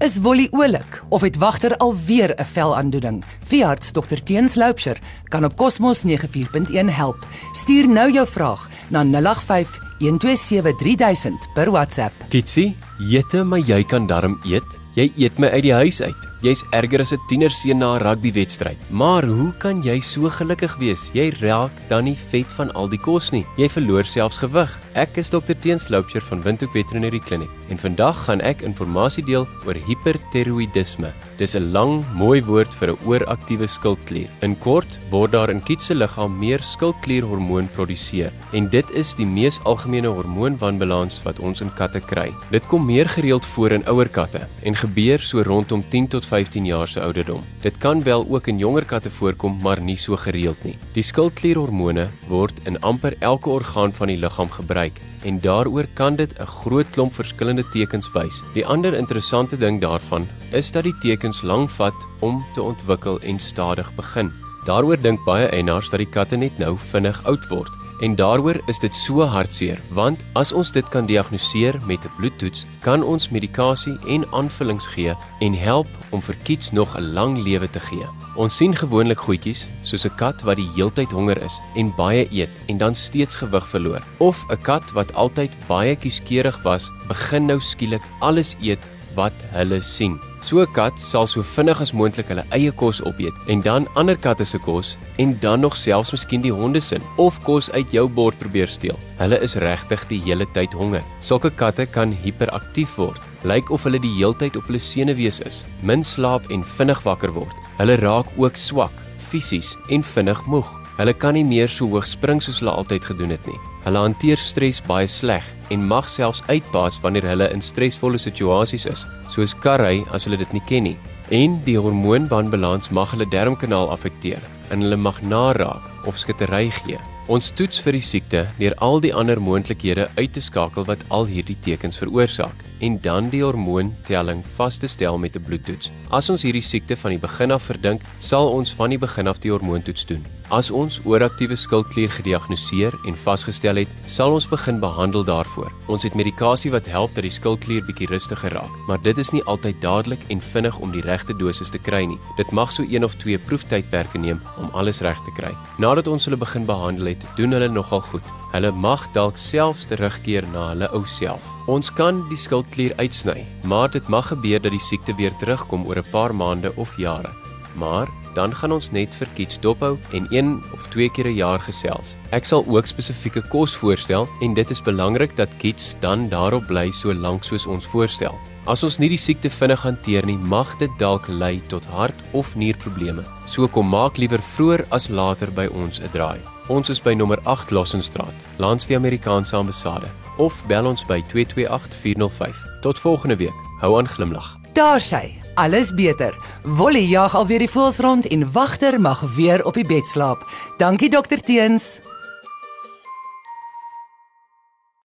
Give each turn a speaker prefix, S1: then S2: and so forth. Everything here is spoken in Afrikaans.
S1: Is Wolly oulik of het wagter alweer 'n velaandoening? Veearts Dr Teens Loupsher kan op Cosmos 94.1 help. Stuur nou jou vraag na 085 127 3000 per WhatsApp.
S2: Kitsie, jette, maar jy kan darm eet. Jy eet my uit die huis uit. Jy's erger as 'n tienerseun na 'n rugbywedstryd. Maar hoe kan jy so gelukkig wees? Jy raak dan nie vet van al die kos nie. Jy verloor selfs gewig. Ek is Dr Teens Loupsher van Windhoek Veterinary Clinic en vandag gaan ek inligting deel oor hipertiroïdisme. Dis 'n lang, mooi woord vir 'n ooraktiewe skildklier. In kort word daar in kiet se liggaam meer skildklierhormoon geproduseer en dit is die mees algemene hormoonwanbalans wat ons in katte kry. Dit kom meer gereeld voor in ouer katte en gebeur so rondom 10 tot 15 jaar se ouderdom. Dit kan wel ook in jonger katte voorkom, maar nie so gereeld nie. Die skildklierhormone word in amper elke orgaan van die liggaam gebruik en daaroor kan dit 'n groot klomp verskillende tekens wys. Die ander interessante ding daarvan is dat die tekens lank vat om te ontwikkel en stadig begin. Daaroor dink baie eienaars dat die katte net nou vinnig oud word. En daaroor is dit so hartseer, want as ons dit kan diagnoseer met 'n bloedtoets, kan ons medikasie en aanvullings gee en help om vir kids nog 'n lang lewe te gee. Ons sien gewoonlik goedjies soos 'n kat wat die heeltyd honger is en baie eet en dan steeds gewig verloor, of 'n kat wat altyd baie kieskeurig was, begin nou skielik alles eet wat hulle sien. So 'n kat sal so vinnig as moontlik hulle eie kos opeet en dan ander katte se kos en dan nog selfs miskien die honde se of kos uit jou bord probeer steel. Hulle is regtig die hele tyd honger. Sulke katte kan hiperaktief word, lyk of hulle die heeltyd op hulle senuwees is, min slaap en vinnig wakker word. Hulle raak ook swak, fisies en vinnig moeg. Hulle kan nie meer so hoog spring soos hulle altyd gedoen het nie. Hulle hanteer stres baie sleg en mag selfs uitpaas wanneer hulle in stresvolle situasies is, soos karry as hulle dit nie ken nie. En die hormoonwanbalans mag hulle darmkanaal affekteer en hulle mag naraak of skittery gee. Ons toets vir die siekte deur al die ander moontlikhede uit te skakel wat al hierdie tekens veroorsaak en dan die hormoontelling vas te stel met 'n bloedtoets. As ons hierdie siekte van die begin af verdink, sal ons van die begin af die hormoontoets doen. As ons ooraktiewe skildklier gediagnoseer en vasgestel het, sal ons begin behandel daarvoor. Ons het medikasie wat help dat die skildklier bietjie rustiger raak, maar dit is nie altyd dadelik en vinnig om die regte dosis te kry nie. Dit mag so 1 of 2 proeftydperke neem om alles reg te kry. Nadat ons hulle begin behandel het, doen hulle nogal goed. Hulle mag dalk selfs terugkeer na hulle ou self. Ons kan die skildklier uitsny, maar dit mag gebeur dat die siekte weer terugkom oor 'n paar maande of jare. Maar dan gaan ons net vir kids dophou en een of twee keer 'n jaar gesels. Ek sal ook spesifieke kos voorstel en dit is belangrik dat kids dan daarop bly so lank soos ons voorstel. As ons nie die siekte vinnig hanteer nie, mag dit dalk lei tot hart- of nierprobleme. So kom maak liewer vroeër as later by ons 'n draai. Ons is by nommer 8 Lossenstraat, langs die Amerikaanse ambassade of bel ons by 228405. Tot volgende week. Hou aan glimlag.
S1: Daar sy. Alles beter. Wolly jag alweer die voels rond en wagter mag weer op die bed slaap. Dankie dokter Teens.